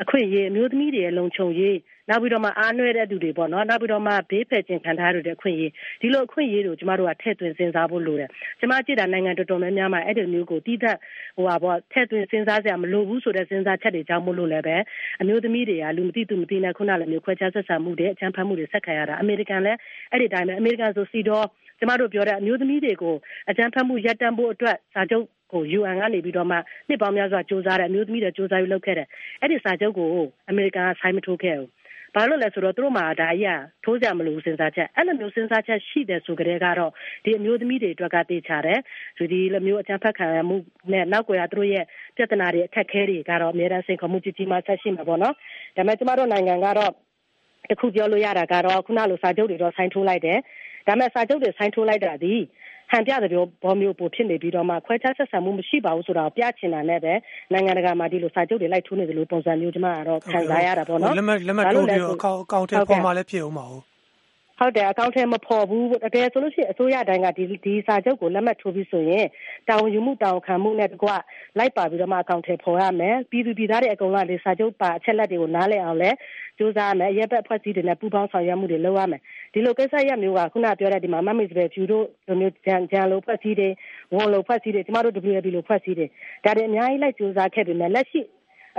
အခွင့်အရေးအမျိုးသမီးတွေရဲ့လုံခြုံရေးနောက်ပြီးတော့မှအားနွဲတဲ့သူတွေပေါ့နော်နောက်ပြီးတော့မှဘေးဖယ်ခြင်းခံထားရတဲ့အခွင့်အရေးဒီလိုအခွင့်အရေးတွေကိုကျမတို့ကထည့်သွင်းစဉ်းစားဖို့လိုတယ်ကျမကြည့်တာနိုင်ငံတော်တော်များများမှာအဲ့ဒီမျိုးကိုတိသက်ဟိုပါပေါ့ထည့်သွင်းစဉ်းစားစရာမလိုဘူးဆိုတဲ့စဉ်းစားချက်တွေကြောင့်မို့လို့လည်းပဲအမျိုးသမီးတွေကလူမသိသူမသိနဲ့ခုနလည်းမျိုးခွဲခြားဆက်ဆံမှုတွေအချမ်းဖတ်မှုတွေဆက်ခံရတာအမေရိကန်လည်းအဲ့ဒီတိုင်းပဲအမေရိကန်ဆိုစီတော့ကျမတို့ပြောတဲ့အမျိုးသမီးတွေကိုအကြမ်းဖက်မှုရပ်တန့်ဖို့အတွက်စာချုပ် ဟို UN ကနေပြီးတော့မှနှစ်ပေါင်းများစွာစူးစမ်းတဲ့အမျိုးသမီးတွေစူးစမ်းပြီးလုပ်ခဲ့တယ်အဲ့ဒီစာချုပ်ကိုအမေရိကန်ကဆိုင်းမထိုးခဲ့ဘူးဘာလို့လဲဆိုတော့သူတို့မှာဒါကြီးကထိုးကြမလို့စဉ်းစားချက်အဲ့လိုမျိုးစဉ်းစားချက်ရှိတယ်ဆိုကြတဲ့ကတော့ဒီအမျိုးသမီးတွေအတွက်ကတေချာတယ်ဒီလိုမျိုးအကြမ်းဖက်ခံရမှုနဲ့နောက်ကွယ်ကသူတို့ရဲ့ပြဿနာတွေအခက်အခဲတွေကတော့အများအားစိန်ခေါ်မှုကြီးကြီးမားဆက်ရှိမှာပေါ့နော်ဒါပေမဲ့ကျမတို့နိုင်ငံကတော့တခုပြောလို့ရတာကတော့ခုနလိုစာချုပ်တွေတော့ဆိုင်းထိုးလိုက်တယ်ဒါပေမဲ့စာချုပ်တွေဆိုင်းထိုးလိုက်တာဒီ ဟန်ပြတဲ့ဘောမျိုးပိုဖြစ်နေပြီးတော့မှခွဲခြားဆက်ဆံမှုမရှိပါဘူးဆိုတာကိုပြချင်တာနဲ့ပဲနိုင်ငံတကာမှာဒီလိုစာချုပ်တွေလိုက်ထိုးနေတယ်လို့ပုံစံမျိုးကျမကတော့ခံစားရတာပေါ့နော်လက်မှတ်လက်မှတ်ထိုးပြီးတော့အကောင့်အကောင့်ထဲပေါ်မှာလည်းဖြစ်အောင်ပါဘူးဟုတ်တယ်အကောင့်ထဲမဖော်ဘူးတကယ်ဆိုလို့ရှိရင်အစိုးရတိုင်းကဒီဒီစာချုပ်ကိုလက်မှတ်ထိုးပြီးဆိုရင်တာဝန်ယူမှုတာဝန်ခံမှုနဲ့တကွလိုက်ပါပြီးတော့မှအကောင့်ထဲဖော်ရမယ်ပြည်သူပြည်သားတွေအကုန်လုံးဒီစာချုပ်ပါအချက်လက်တွေကိုနားလည်အောင်လဲစူးစမ်းမယ်ရပ်ဘက်ဖွဲ့စည်းတွေနဲ့ပူးပေါင်းဆောင်ရွက်မှုတွေလုပ်ရမယ် ဒီလိုကိစ္စရပ်မျိုးကခုနပြောတဲ့ဒီမှာမမစ်စပယ်ဖြူတို့လိုမျိုးဂျန်ဂျန်လိုဖွဲ့စည်းတွေဝန်လိုဖွဲ့စည်းတွေကျမတို့ WLB လိုဖွဲ့စည်းတွေဒါတွေအများကြီးလိုက်စူးစမ်းခဲ့ပေမဲ့လက်ရှိ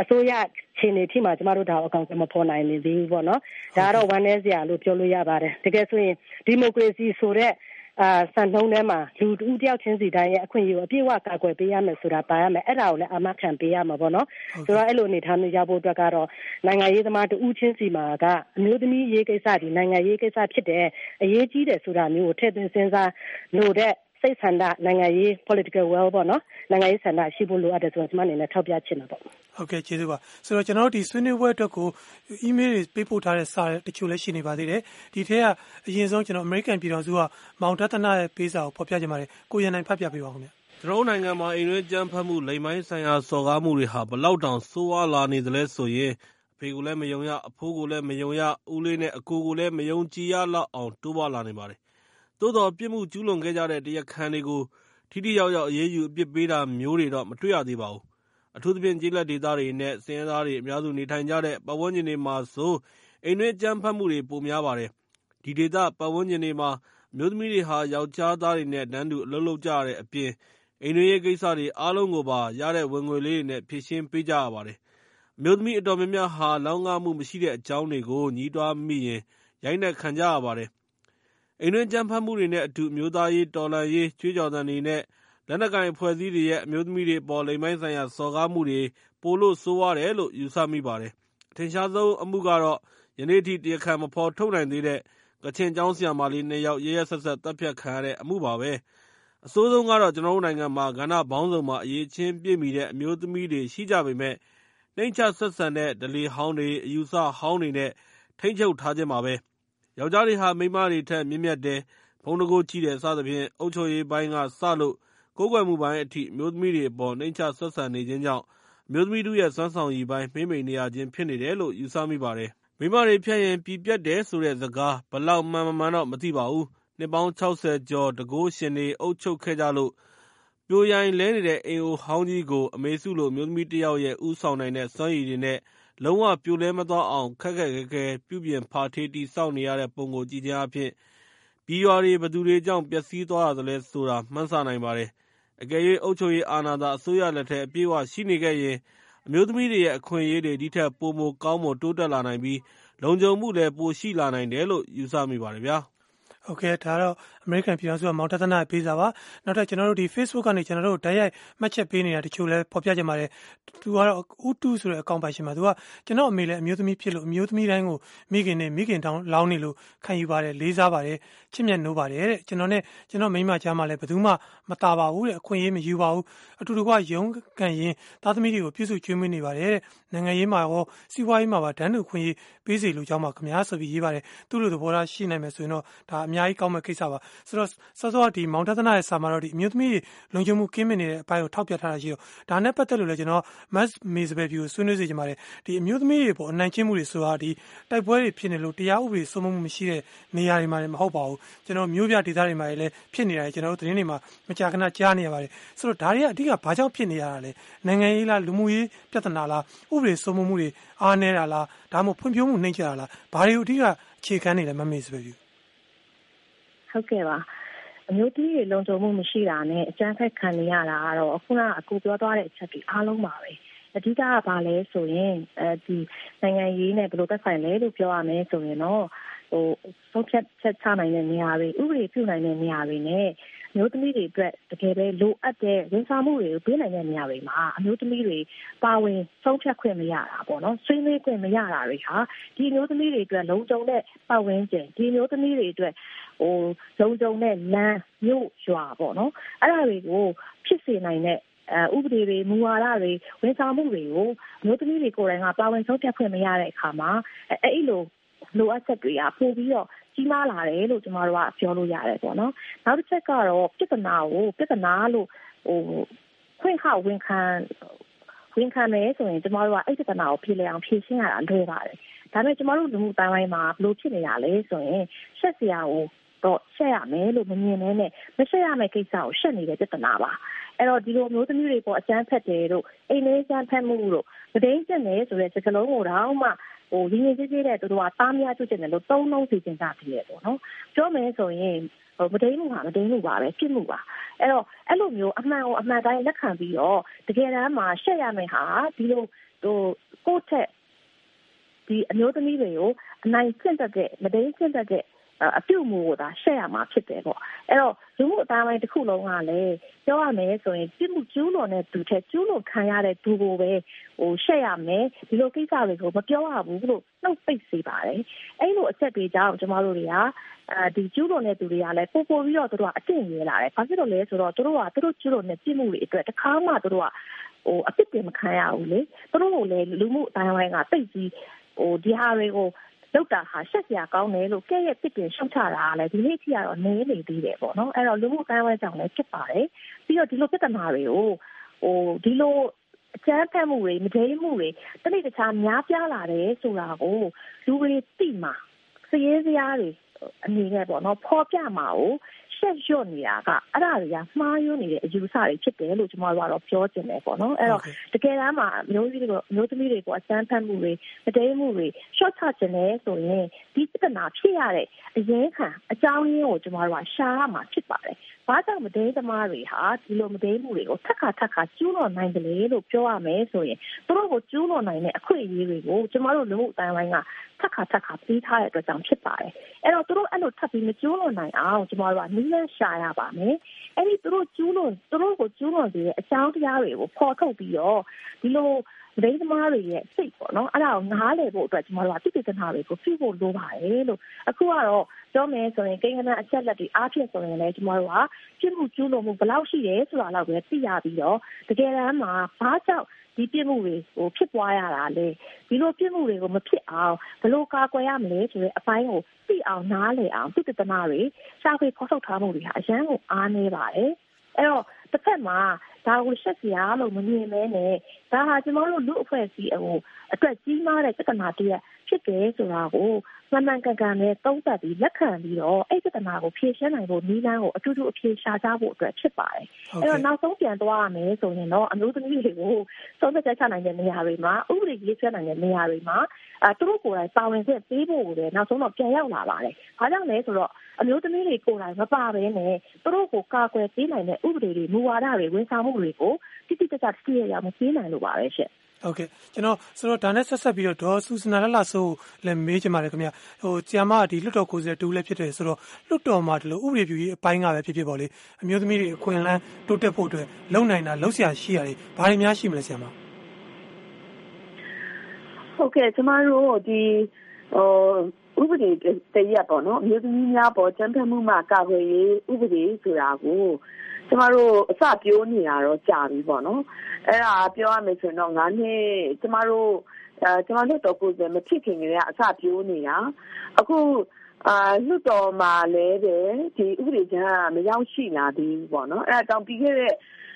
အစိုးရခြေနေထိမှကျမတို့ဒါအကောင့်မဖော်နိုင်နေသေးဘူးပေါ့နော်ဒါကတော့ဝမ်းနည်းစရာလို့ပြောလို့ရပါတယ်တကယ်ဆိုရင်ဒီမိုကရေစီဆိုတဲ့ အာစံနှုန်းထဲမှာလူတူတယောက်ချင်းစီတိုင်းရဲ့အခွင့်အရေးကိုအပြည့်အဝကာကွယ်ပေးရမယ်ဆိုတာပါရမယ်အဲ့ဒါကိုလည်းအမခံပေးရမှာပေါ့နော်ဆိုတော့အဲ့လိုအနေထားမျိုးရဖို့အတွက်ကတော့နိုင်ငံရေးသမားတူချင်းစီမှာကအမျိုးသမီးရေးကိစ္စဒီနိုင်ငံရေးကိစ္စဖြစ်တဲ့အရေးကြီးတယ်ဆိုတာမျိုးကိုထည့်သွင်းစဉ်းစားလို့တဲ့ စိတ်ဆန္ဒနိုင်ငံရေး political will ပေါ့နော်နိုင်ငံရေးဆန္ဒရှိဖို့လိုအပ်တယ်ဆိုတော့ကျွန်မအနေနဲ့ထောက်ပြချင်တာပေါ့ဟုတ်ကဲ့ကျေးဇူးပါဆိုတော့ကျွန်တော်တို့ဒီဆွေးနွေးပွဲအတွက်ကို email တွေပေးပို့ထားတဲ့စာတချို့လည်းရှိနေပါသေးတယ်ဒီထက်ကအရင်ဆုံးကျွန်တော် American ပြည်တော်စုကမောင်တသနာရဲ့ပေးစာကိုဖော်ပြကြပါတယ်ကိုရန်နိုင်ဖတ်ပြပေးပါဦးခင်ဗျကျွန်တော်နိုင်ငံမှာအိမ်တွင်းကြမ်းဖက်မှုလိမ်မိုင်းဆိုင်ရာစော်ကားမှုတွေဟာဘလောက်တောင်ဆိုးဝါးလာနေသလဲဆိုရင်အဖေကိုလည်းမယုံရအဖိုးကိုလည်းမယုံရဦးလေးနဲ့အကိုကိုလည်းမယုံကြည်ရလောက်အောင်တိုးပွားလာနေပါတယ် သို့တော် ပြစ်မှုကျူးလွန်ခဲ့ကြတဲ့ တရားခံတွေကို ထိထိရောက်ရောက် အရေးယူ အပြစ်ပေးတာမျိုးတွေတော့ မတွေ့ရသေးပါဘူး။အထူးသဖြင့် ကျေးလက်ဒေသတွေနဲ့ ဆင်းရဲသားတွေ အများစုနေထိုင်ကြတဲ့ ပတ်ဝန်းကျင်တွေမှာဆို အိမ်တွင်းအကြမ်းဖက်မှုတွေ ပိုများပါတယ်။ဒီဒေသ ပတ်ဝန်းကျင်တွေမှာ အမျိုးသမီးတွေဟာ ယောက်ျားသားတွေနဲ့ တန်းတူ အလုပ်လုပ်ကြရတဲ့အပြင် အိမ်တွင်းရေးကိစ္စတွေ အားလုံးကိုပါ ရတဲ့ဝင်ငွေလေးတွေနဲ့ ဖြေရှင်းပေးကြရပါတယ်။အမျိုးသမီး အတော်များများဟာ လောက်ငမှုမရှိတဲ့အကြောင်းတွေကို ညည်းတွားမိရင် ရိုက်နှက်ခံကြရပါတယ် အိမ်တွင်းအကြမ်းဖက်မှုတွေနဲ့အတူ အမျိုးသားရေးတော်လှန်ရေး ကြွေးကြော်သံတွေနဲ့ လက်နက်ကိုင်အဖွဲ့အစည်းတွေရဲ့ အမျိုးသမီးတွေအပေါ် လိင်ပိုင်းဆိုင်ရာ စော်ကားမှုတွေ ပိုလို့ ဆိုးရွားတယ်လို့ ယူဆမိပါတယ်။အထင်ရှားဆုံးအမှုကတော့ ယနေ့အထိ တရားခံ မဖော်ထုတ်နိုင်သေးတဲ့ ကချင်ကျောင်းဆရာမလေးနှစ်ယောက် ရက်ရက်စက်စက် သတ်ဖြတ်ခံရတဲ့အမှုပါပဲ။အဆိုးဆုံးကတော့ ကျနော်တို့နိုင်ငံမှာ ကဏ္ဍပေါင်းစုံမှာ အရည်အချင်းပြည့်မီတဲ့ အမျိုးသမီးတွေ ရှိကြပေမယ့် နှိမ့်ချဆက်ဆံတဲ့ ဓလေ့ဟောင်းတွေ၊အယူအဆဟောင်းတွေနဲ့ ထိန်းချုပ်ထားခြင်းပါပဲ ယောက်ျားတွေဟာ မိန်းမတွေထက် မြင့်မြတ်တယ်၊ဘုန်းတန်ခိုးကြီးတယ် စသဖြင့် အုပ်ချုပ်ရေးပိုင်းကစလို့ ကိုးကွယ်မှုပိုင်းအထိ အမျိုးသမီးတွေအပေါ် နှိမ့်ချဆက်ဆံနေခြင်းကြောင့် အမျိုးသမီးထုရဲ့ စွမ်းဆောင်ရည်ပိုင်း မှေးမှိန်နေရခြင်း ဖြစ်နေတယ်လို့ ယူဆမိပါတယ်။မိန်းမတွေဖြတ်ရင် ပြည်ပြတ်တယ်ဆိုတဲ့စကား ဘယ်လောက်မှန် မမှန်တော့ မသိပါဘူး။နှစ်ပေါင်း ၆၀ ကျော် တန်ခိုးရှင်တွေ အုပ်ချုပ်ခဲ့ကြလို့ ပြိုယိုင်လဲနေတဲ့ အိမ်အိုဟောင်းကြီးကို အမေစုလို အမျိုးသမီးတယောက်ရဲ့ ဦးဆောင်နိုင်တဲ့ စွမ်းရည်တွေနဲ့ လုံးဝပြိုလဲမသွားအောင် ခက်ခက်ခဲခဲ ပြုပြင်ဖာထေး တည်ဆောက်နေရတဲ့ပုံကို ကြည့်ခြင်းအားဖြင့် ပြည်ရွာတွေ ဘယ်သူတွေကြောင့် ပျက်စီးသွားရသလဲဆိုတာ မှန်းဆနိုင်ပါတယ်။အကယ်၍အုပ်ချုပ်ရေးအာဏာသာ အစိုးရလက်ထဲ အပြည့်အဝရှိနေခဲ့ရင် အမျိုးသမီးတွေရဲ့ အခွင့်အရေးတွေ ဒီထက်ပိုမိုကောင်းမွန် တိုးတက်လာနိုင်ပြီး လုံခြုံမှုလည်း ပိုရှိလာနိုင်တယ်လို့ ယူဆမိပါတယ်ဗျာ။ဟုတ်ကဲ့ဒါတော့ အမေရိကန်ပြည်ထောင်စုကမောင်တသနာပေးစာပါနောက်ထပ်ကျွန်တော်တို့ဒီ Facebook ကနေကျွန်တော်တို့ဓာတ်ရိုက်မှတ်ချက်ပေးနေတာတချို့လဲဖော်ပြကြပါတယ်သူကတော့ဦးတူဆိုတဲ့အကောင့်ပိုင်ရှင်မှာသူကကျွန်တော်အမေလည်းအမျိုးသမီးဖြစ်လို့အမျိုးသမီးတိုင်းကိုမိခင်နဲ့မိခင်တောင်းလောင်းနေလို့ခံယူပါတယ်လေးစားပါတယ်ချစ်မြတ်နိုးပါတယ်တဲ့ကျွန်တော်နဲ့ကျွန်တော်မိမကြားမှာလည်းဘယ်သူမှမตาပါဘူးတဲ့အခွင့်အရေးမယူပါဘူးအတူတကွရုံးကန်ရင်သားသမီးတွေကိုပြုစုကျွေးမွေးနေပါတယ်တဲ့နိုင်ငံရေးမှာရောစီးပွားရေးမှာပါဒန်းတူခွင့်ရေးပေးစီလိုကြောင်းမှာခမားဆိုပြီးရေးပါတယ်သူ့လိုသဘောထားရှိနိုင်မယ်ဆိုရင်တော့ဒါအများကြီးကောင်းမဲ့ကိစ္စပါဆိုတော့စောစောဒီမောင်တသနာရဲ့စာမှာတော့ဒီအမျိုးသမီးလုံခြုံမှုကင်းမနေတဲ့အပိုင်းကိုထောက်ပြထားတာရှိတော့ဒါနဲ့ပတ်သက်လို့လည်းကျွန်တော်မတ်မေစပယ်ဖြူကိုဆွေးနွေးစေချင်ပါတယ်ဒီအမျိုးသမီးတွေပေါ်အနိုင်ကျင့်မှုတွေဆိုတာဒီတိုက်ပွဲတွေဖြစ်နေလို့တရားဥပဒေစိုးမိုးမှုမရှိတဲ့နေရာတွေမှာလည်းမဟုတ်ပါဘူးကျွန်တော်မျိုးပြဒေသတွေမှာလည်းဖြစ်နေတာကျွန်တော်တို့သတင်းတွေမှာမကြာခဏကြားနေရပါတယ်ဆိုတော့ဒါတွေကအဓိကဘာကြောင့်ဖြစ်နေရတာလဲနိုင်ငံရေးလားလူမှုရေးပြဿနာလားဥပဒေစိုးမိုးမှုတွေအားနည်းတာလားဒါမှမဟုတ်ဖွံ့ဖြိုးမှုနှိမ့်ချတာလားဘာတွေကိုအဓိကအခြေခံနေလဲမမေ့စပဲဖြူ ဟုတ်ကဲ့ပါအမျိုးသမီးတွေလုံခြုံမှုမရှိတာနဲ့အကြမ်းဖက်ခံနေရတာကတော့အခုနအကူပြောသွားတဲ့အချက်တွေအားလုံးပါပဲအဓိကကဘာလဲဆိုရင်အဲဒီနိုင်ငံရေးနဲ့ဘယ်လိုသက်ဆိုင်လဲလို့ပြောရမယ်ဆိုရင်တော့ဟိုဆုံးဖြတ်ချက်ချနိုင်တဲ့နေရာတွေဥပဒေပြုနိုင်တဲ့နေရာတွေနဲ့ မျိုးသမီးတွေအတွက်တကယ်ပဲလိုအပ်တဲ့ဝန်ဆောင်မှုတွေကိုပေးနိုင်တဲ့နေရာတွေမှာအမျိုးသမီးတွေပါဝင်ဆုံးဖြတ်ခွင့်မရတာပေါ့နော်ဆွေးနွေးခွင့်မရတာတွေဟာဒီမျိုးသမီးတွေအတွက်လုံခြုံတဲ့ပတ်ဝန်းကျင်ဒီမျိုးသမီးတွေအတွက်ဟိုလုံခြုံတဲ့လမ်းမြို့ရွာပေါ့နော်အဲ့ဒါတွေကိုဖြစ်စေနိုင်တဲ့အဲဥပဒေတွေမူဝါဒတွေဝန်ဆောင်မှုတွေကိုမျိုးသမီးတွေကိုယ်တိုင်ကပါဝင်ဆုံးဖြတ်ခွင့်မရတဲ့အခါမှာအဲအဲ့လိုလိုအပ်ချက်တွေကပို့ပြီးတော့ ကြီးမားလာတယ်လို့ကျမတို့ကပြောလို့ရတယ်ပေါ့နော်နောက်တစ်ချက်ကတော့ပြဿနာကိုပြဿနာလို့ဟိုခွင့်ခဝင်ခံဝင်ခံမယ်ဆိုရင်ကျမတို့ကအဲ့ပြဿနာကိုဖြေလျအောင်ဖြေရှင်းရတာလွယ်ပါတယ်ဒါပေမဲ့ကျမတို့လူမှုတိုင်းဝိုင်းမှာဘလို့ဖြစ်နေရလဲဆိုရင်ရှက်စရာကိုတော့ရှက်ရမယ်လို့မမြင်နဲ့နဲ့မရှက်ရမယ့်ကိစ္စကိုရှက်နေတဲ့ပြဿနာပါအဲ့တော့ဒီလိုမျိုးသမီးတွေပေါ်အကျန်းဖက်တယ်တို့အိမ်လေးကျန်းဖက်မှုတို့မဒိန်းကျင်တယ်ဆိုတဲ့စကားလုံးကိုတော့မှ ဟိုရင်းရင်းကြီးကြီးတဲ့သူတို့ကတားများကျွတ်ကျင်တယ်လို့သုံးလုံးစီစဉ်ကြပြီးရပေါ့နော်ပြောမယ်ဆိုရင်ဟိုမဒိန်းမှုဟာမဒိန်းမှုပါပဲဖြစ်မှုပါအဲ့တော့အဲ့လိုမျိုးအမှန်ကိုအမှန်တိုင်းလက်ခံပြီးတော့တကယ်တမ်းမှာရှက်ရမယ်ဟာဒီလိုဟိုကိုယ့်ထက်ဒီအမျိုးသမီးတွေကိုအနိုင်ကျင့်တတ်တဲ့မဒိန်းကျင့်တတ်တဲ့ အပြုတ်မှုကိုသာရှက်ရမှာဖြစ်တယ်ပေါ့အဲ့တော့လူမှုအတိုင်းပိုင်းတစ်ခုလုံးကလည်းပြောရမယ်ဆိုရင်ပြစ်မှုကျူးလွန်တဲ့သူထက်ကျူးလွန်ခံရတဲ့သူကိုပဲဟိုရှက်ရမယ်ဒီလိုကိစ္စတွေကိုမပြောရဘူးလို့နှုတ်ပိတ်စေပါတယ်အဲ့လိုအချက်တွေကြောင့်ကျမတို့တွေကအဲဒီကျူးလွန်တဲ့သူတွေကလည်းပို့ပို့ပြီးတော့တို့ကအကျင့်ရလာတယ်ဘာဖြစ်လို့လဲဆိုတော့တို့ကတို့ကျူးလွန်တဲ့ပြစ်မှုတွေအတွက်တခါမှတို့ကဟိုအပြစ်တင်မခံရဘူးလေတို့ကိုလည်းလူမှုအတိုင်းပိုင်းကတိတ်ကြီးဟိုဒီဟာတွေကို လောက်တာဟာရှက်စရာကောင်းတယ်လို့ကဲ့ရဲ့တစ်တင်ရှုံချတာကလည်းဒီနေ့ထိကတော့နေနေသေးတယ်ပေါ့နော်အဲ့တော့လူမှုကိုင်းဝဲကြောင့်လည်းဖြစ်ပါတယ်ပြီးတော့ဒီလိုပြဿနာတွေကိုဟိုဒီလိုအချမ်းဖက်မှုတွေမဒိမှုတွေတနေ့တခြားများပြားလာတယ်ဆိုတာကိုလူတွေသိမှာစည်ရေးစရာတွေအနေနဲ့ပေါ့နော်ဖော်ပြမှာကိုရှက်ရွံ့နေတာကအဲ့ဒါတွေကမှားယွင်းနေတဲ့အယူဆတွေဖြစ်တယ်လို့ကျွန်တော်တို့ကတော့ပြောချင်တယ်ပေါ့နော်အဲ့တော့တကယ်တမ်းမှာမျိုးကြီးတွေမျိုးသမီးတွေကအစမ်းဖတ်မှုတွေမတိမ်မှုတွေ short ချခြင်းလဲဆိုရင်ဒီပြဿနာဖြစ်ရတဲ့အရင်ခံအကြောင်းရင်းကိုကျွန်တော်တို့ကရှာရမှာဖြစ်ပါတယ်ဘာကြောင့်မတိမ်သမားတွေဟာဒီလိုမတိမ်မှုတွေကိုထက်ခါထက်ခါကျူးလွန်နိုင်တယ်လေလို့ပြောရမယ်ဆိုရင်သူတို့ကိုကျူးလွန်နိုင်တဲ့အခွင့်အရေးတွေကိုကျွန်တော်တို့လူမှုအတိုင်းဝိုင်းကထက်ခါထက်ခါပြီးထားတဲ့အတွက်ကြောင့်ဖြစ်ပါတယ်အဲ့တော့သူတို့အဲ့လိုထပ်ပြီးမကျူးလွန်နိုင်အောင်ကျွန်တော်တို့ကနည်းလမ်းရှာရပါမယ်အဲ့ဒီသူတို့ကျူးလွန်သူတို့ကိုကျူးလွန်စေတဲ့အကြောင်းတရားတွေကိုဖော်ထုတ်ပြီးတော့ဒီလိုဒိသမားတွေရဲ့စိတ်ပေါ့နော်အဲ့ဒါကိုနားလည်ဖို့အတွက်ကျွန်တော်တို့ကတိတိကျကျတွေကိုပြုဖို့လိုပါတယ်လို့အခုကတော့ပြောမယ်ဆိုရင်ကိန်းဂဏအချက်လက်တွေအားဖြင့်ဆိုရင်လည်းကျွန်တော်တို့ကပြစ်မှုကျူးလွန်မှုဘယ်လောက်ရှိတယ်ဆိုတာတော့ပဲသိရပြီးတော့တကယ်တမ်းမှာဘာကြောင့် ဒီပြစ်မှုတွေဟိုဖြစ်ပွားရတာလေဒီလိုပြစ်မှုတွေကိုမဖြစ်အောင်ဘယ်လိုကာကွယ်ရမလဲဆိုတဲ့အပိုင်းကိုသိအောင်နားလည်အောင်သူတနာတွေရှာဖွေဖော်ထုတ်ထားမှုတွေဟာအရန်ကိုအားနေပါတယ်အဲ့တော့တစ်ဖက်မှာဒါကိုရှက်စရာလို့မမြင်မဲနဲ့ဒါဟာကျမတို့လူအဖွဲ့အစည်းအဟိုအတွက်ကြီးမားတဲ့ပြဿနာတည်း ဖြစ်တယ်ဆိုတာကိုမှန်မှန်ကန်ကန်နဲ့သုံးသပ်ပြီးလက်ခံပြီးတော့အဲ့ပြဿနာကိုဖြေရှင်းနိုင်ဖို့နည်းလမ်းကိုအထူးထူးအဖြေရှာကြဖို့အတွက်ဖြစ်ပါတယ်။အဲ့တော့နောက်ဆုံးပြန်သွားရမယ်ဆိုရင်တော့အမျိုးသမီးတွေကိုသုံးသပ်ချက်ချနိုင်တဲ့နေရာတွေမှာဥပဒေရေးဆွဲနိုင်တဲ့နေရာတွေမှာအဲသူတို့ကိုယ်တိုင်ပါဝင်ခွင့်ပေးဖို့ကိုလည်းနောက်ဆုံးတော့ပြန်ရောက်လာပါတယ်။ဘာကြောင့်လဲဆိုတော့အမျိုးသမီးတွေကိုယ်တိုင်မပါဘဲနဲ့သူတို့ကိုကာကွယ်ပေးနိုင်တဲ့ဥပဒေတွေမူဝါဒတွေဝန်ဆောင်မှုတွေကိုတိတိကျကျတည်ရရမပေးနိုင်လို့ပါပဲရှင့်။ ဟုတ်ကဲ့ကျွန်တော်ဆိုတော့ဒါနဲ့ဆက်ဆက်ပြီးတော့ဒေါ်ဆူစနာလလဆိုးလည်းမေးချင်ပါတယ်ခင်ဗျဟိုဆီယမဒီလွတ်တော်ကိုယ်စားတူလည်းဖြစ်တယ်ဆိုတော့လွတ်တော်မှာဒီလိုဥပဒေပြုရေးအပိုင်းကပဲဖြစ်ဖြစ်ပေါ့လေအမျိုးသမီးတွေအခွင့်အလမ်းတိုးတက်ဖို့အတွက်လုံနိုင်တာလုံဆရာရှိရတယ်ဘာတွေများရှိမလဲဆီယမဟုတ်ကဲ့ကျမတို့ဒီဟိုဥပဒေတရက်ပေါ့နော်အမျိုးသမီးများပေါ်ကျန်းဖက်မှုမှကာကွယ်ရေးဥပဒေဆိုတာကို ကျမတို့အစပြောနေတာတော့ကြာပြီပေါ့နော်အဲ့ဒါပြောရမယ်ဆိုရင်တော့9နှစ်ကျမတို့အဲကျမတို့တော့ကိုယ်စမဖြစ်ခင်ကလေးကအစပြောနေတာအခုအာလွတ်တော်မှာလည်းပဲဒီဥပဒေချမ်းကမရောက်ရှိလာသေးဘူးပေါ့နော်အဲ့ဒါတောင်ပြီးခဲ့တဲ့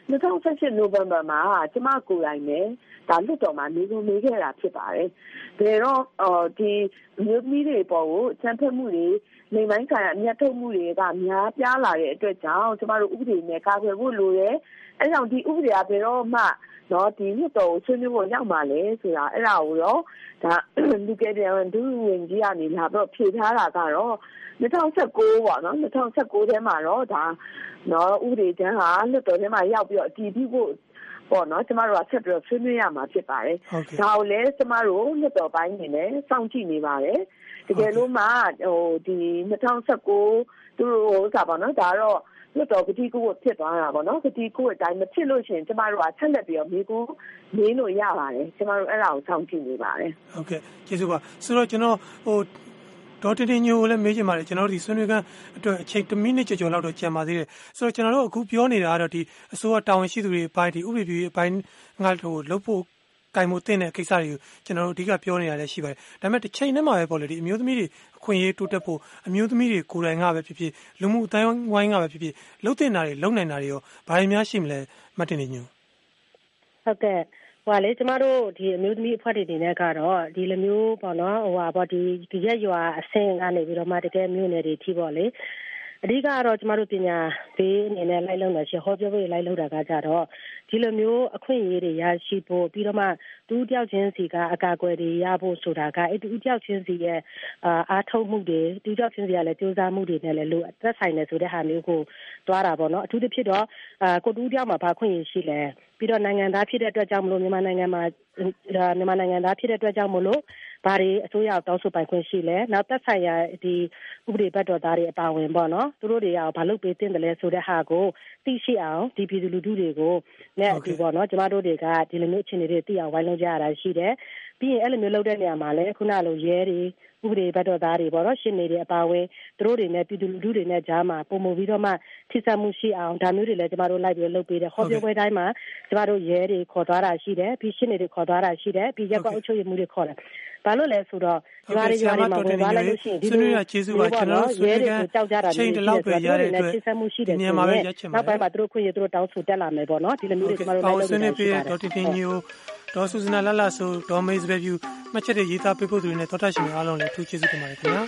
2018နိုဝင်ဘာမှာကျမကိုယ်တိုင်လည်းဒါလွတ်တော်မှာနေကုန်နေခဲ့တာဖြစ်ပါတယ်။ဒါတော့အော်ဒီမြို့သမီးတွေပေါ်ကိုချမ်းဖက်မှုတွေလိမ်ပိုင်းဆိုင်ရာအမျက်ထုတ်မှုတွေကများပြားလာတဲ့အတွက်ကြောင့်ကျမတို့ဥပဒေနဲ့ကာကွယ်ဖို့လိုတယ်။အဲကြောင့်ဒီဥပဒေအဘယ်တော့မှ နော်ဒီနှစ်တော်ကိုဆွေးနွေးဖို့ရောက်มาလဲဆိုတာအဲ့ဒါကိုတော့ဒါလူကယ်ပြန်ဒူဝင်ကြီးကနေလာတော့ဖြေထားတာကတော့2019ပေါ့နော်2019ထဲမှာတော့ဒါနော်ဥပဒေကျမ်းဟာလွတ်တော်ထဲမှာရောက်ပြီးတော့အတည်ပြုဖို့ပေါ့နော်ကျမတို့ကဆက်ပြီးတော့ဆွေးနွေးရမှာဖြစ်ပါတယ်။ဒါကိုလည်းကျမတို့လွတ်တော်ပိုင်းနေနဲ့စောင့်ကြည့်နေပါတယ်။တကယ်လို့မှဟိုဒီ2019သူတို့ဟိုစားပါနော်ဒါတော့ လွတ်တော်ကတိကူကိုဖြစ်သွားတာပေါ့နော်ကတိကူအတိုင်းမဖြစ်လို့ရှိရင်ကျမတို့ကဆက်လက်ပြီးတော့မိကူမင်းလို့ရပါတယ်ကျမတို့အဲ့ဒါကိုစောင့်ကြည့်နေပါတယ်ဟုတ်ကဲ့ကျေးဇူးပါဆိုတော့ကျွန်တော်ဟိုဒေါ်တင်တင်ညိုကိုလည်းမေးချင်ပါတယ်ကျွန်တော်တို့ဒီဆွေးနွေးခန်းအတွက်အချိန်1မိနစ်ကျော်ကျော်လောက်တော့ကြံပါသေးတယ်ဆိုတော့ကျွန်တော်တို့အခုပြောနေတာကတော့ဒီအစိုးရတာဝန်ရှိသူတွေအပိုင်းဒီဥပဒေပြုရေးအပိုင်းငါဟိုလုပ်ဖို့ ကင်မှုတင်တဲ့ကိစ္စတွေကိုကျွန်တော်တို့အဓိကပြောနေတာလည်းရှိပါတယ်ဒါပေမဲ့တစ်ချိန်နဲ့မှာပဲပေါ့လေဒီအမျိုးသမီးတွေအခွင့်အရေးတိုးတက်ဖို့အမျိုးသမီးတွေကိုယ်တိုင်ကပဲဖြစ်ဖြစ်လူမှုအတိုင်းဝိုင်းကပဲဖြစ်ဖြစ်လှုပ်တင်တာတွေလုံနိုင်တာတွေရောဘာတွေများရှိမလဲမတ်တင်နေညိုဟုတ်ကဲ့ဟိုလေကျမတို့ဒီအမျိုးသမီးအဖွဲ့တွေနေနဲ့ကတော့ဒီလိုမျိုးပေါ့နော်ဟိုဟာပေါ့ဒီဒီရက်ရွာအဆင့်ကနေပြီးတော့မှတကယ်မြို့နယ်တွေထိပေါ့လေ အဓိကကတော့ကျမတို့ပညာဘေးအနေနဲ့လိုက်လုံနေရှင်ဟောပြောဖို့လိုက်လုံတာကကြတော့ဒီလိုမျိုးအခွင့်အရေးတွေရရှိဖို့ပြီးတော့မှတူတယောက်ချင်းစီကအကာအကွယ်တွေရဖို့ဆိုတာကအဲ့တူတယောက်ချင်းစီရဲ့အာအားထုတ်မှုတွေတူတယောက်ချင်းစီကလည်းစူးစမ်းမှုတွေနဲ့လည်းလို့သက်ဆိုင်နေဆိုတဲ့ဟာမျိုးကိုတွားတာပေါ့နော်အထူးသဖြင့်တော့အာကိုတူတယောက်မှာဘာခွင့်ရရှိလဲပြီးတော့နိုင်ငံသားဖြစ်တဲ့အတွက်ကြောင့်မလို့မြန်မာနိုင်ငံမှာမြန်မာနိုင်ငံသားဖြစ်တဲ့အတွက်ကြောင့်မလို့ ဘာတွေအစိုးရတောင်းဆိုပိုင်ခွင့်ရှိလဲနောက်သက်ဆိုင်ရာဒီဥပဒေဘက်တော်သားတွေအပါဝင်ပေါ့နော်သူတို့တွေကဘာလုပ်ပေးတင်တယ်လဲဆိုတဲ့ဟာကိုသိရှိအောင်ဒီပြည်သူလူထုတွေကိုနဲ့အတူပေါ့နော်ကျမတို့တွေကဒီလိုမျိုးအခြေအနေတွေသိအောင်ဝိုင်းလုံးကြရတာရှိတယ် ပြီးရင်အဲ့လိုမျိုးလုပ်တဲ့နေရာမှာလည်းခုနလိုရဲတွေဥပဒေဘက်တော်သားတွေပေါ့နော်ရှင်းနေတဲ့အပါဝင်သူတို့တွေနဲ့ပြည်သူလူထုတွေနဲ့ကြားမှာပုံမပြီးတော့မှထိစပ်မှုရှိအောင်ဒါမျိုးတွေလည်းကျမတို့လိုက်ပြီးလုပ်ပေးတယ်ဟောပြောပွဲတိုင်းမှာကျမတို့ရဲတွေခေါ်သွားတာရှိတယ်ပြီးရှင်းနေတွေခေါ်သွားတာရှိတယ်ပြီးရက်ကွက်အုပ်ချုပ်ရေးမှုတွေခေါ်တယ်ဘာလို့လဲဆိုတော့ရွာတွေရွာတွေမှာဝင်သွားလိုက်လို့ရှိရင်ဒီလိုကျေးဇူးပါကျွန်တော်တို့ရဲတွေကိုကြောက်ကြတာချိန်တလောက်ပဲရတဲ့အတွက်ထိစပ်မှုရှိတယ်ဒီဆိုနေရာမှာပဲရင်ရက်ချင်ပါနောက်ပိုင်းမှာသူတို့ခွင့်ရသူတို့တောင်းဆိုတက်လာမယ်ပေါ့နော်ဒီလိုမျိုးတွေကျမတို့လိုက်လုပ်ဆွေးနွေးနေတာရှိပေးပါတဲ့တယ်ဒေါက်တာတင်ညို ဒေါ်ဆူဇနာလလဆိုဒေါ်မေးစဘက်ဖြူမှတ်ချက်တွေရေးသားပေးဖို့သူတွေနဲ့တော်တာရှင်များအားလုံးလည်းအထူးကျေးဇူးတင်ပါတယ်ခင်ဗျာ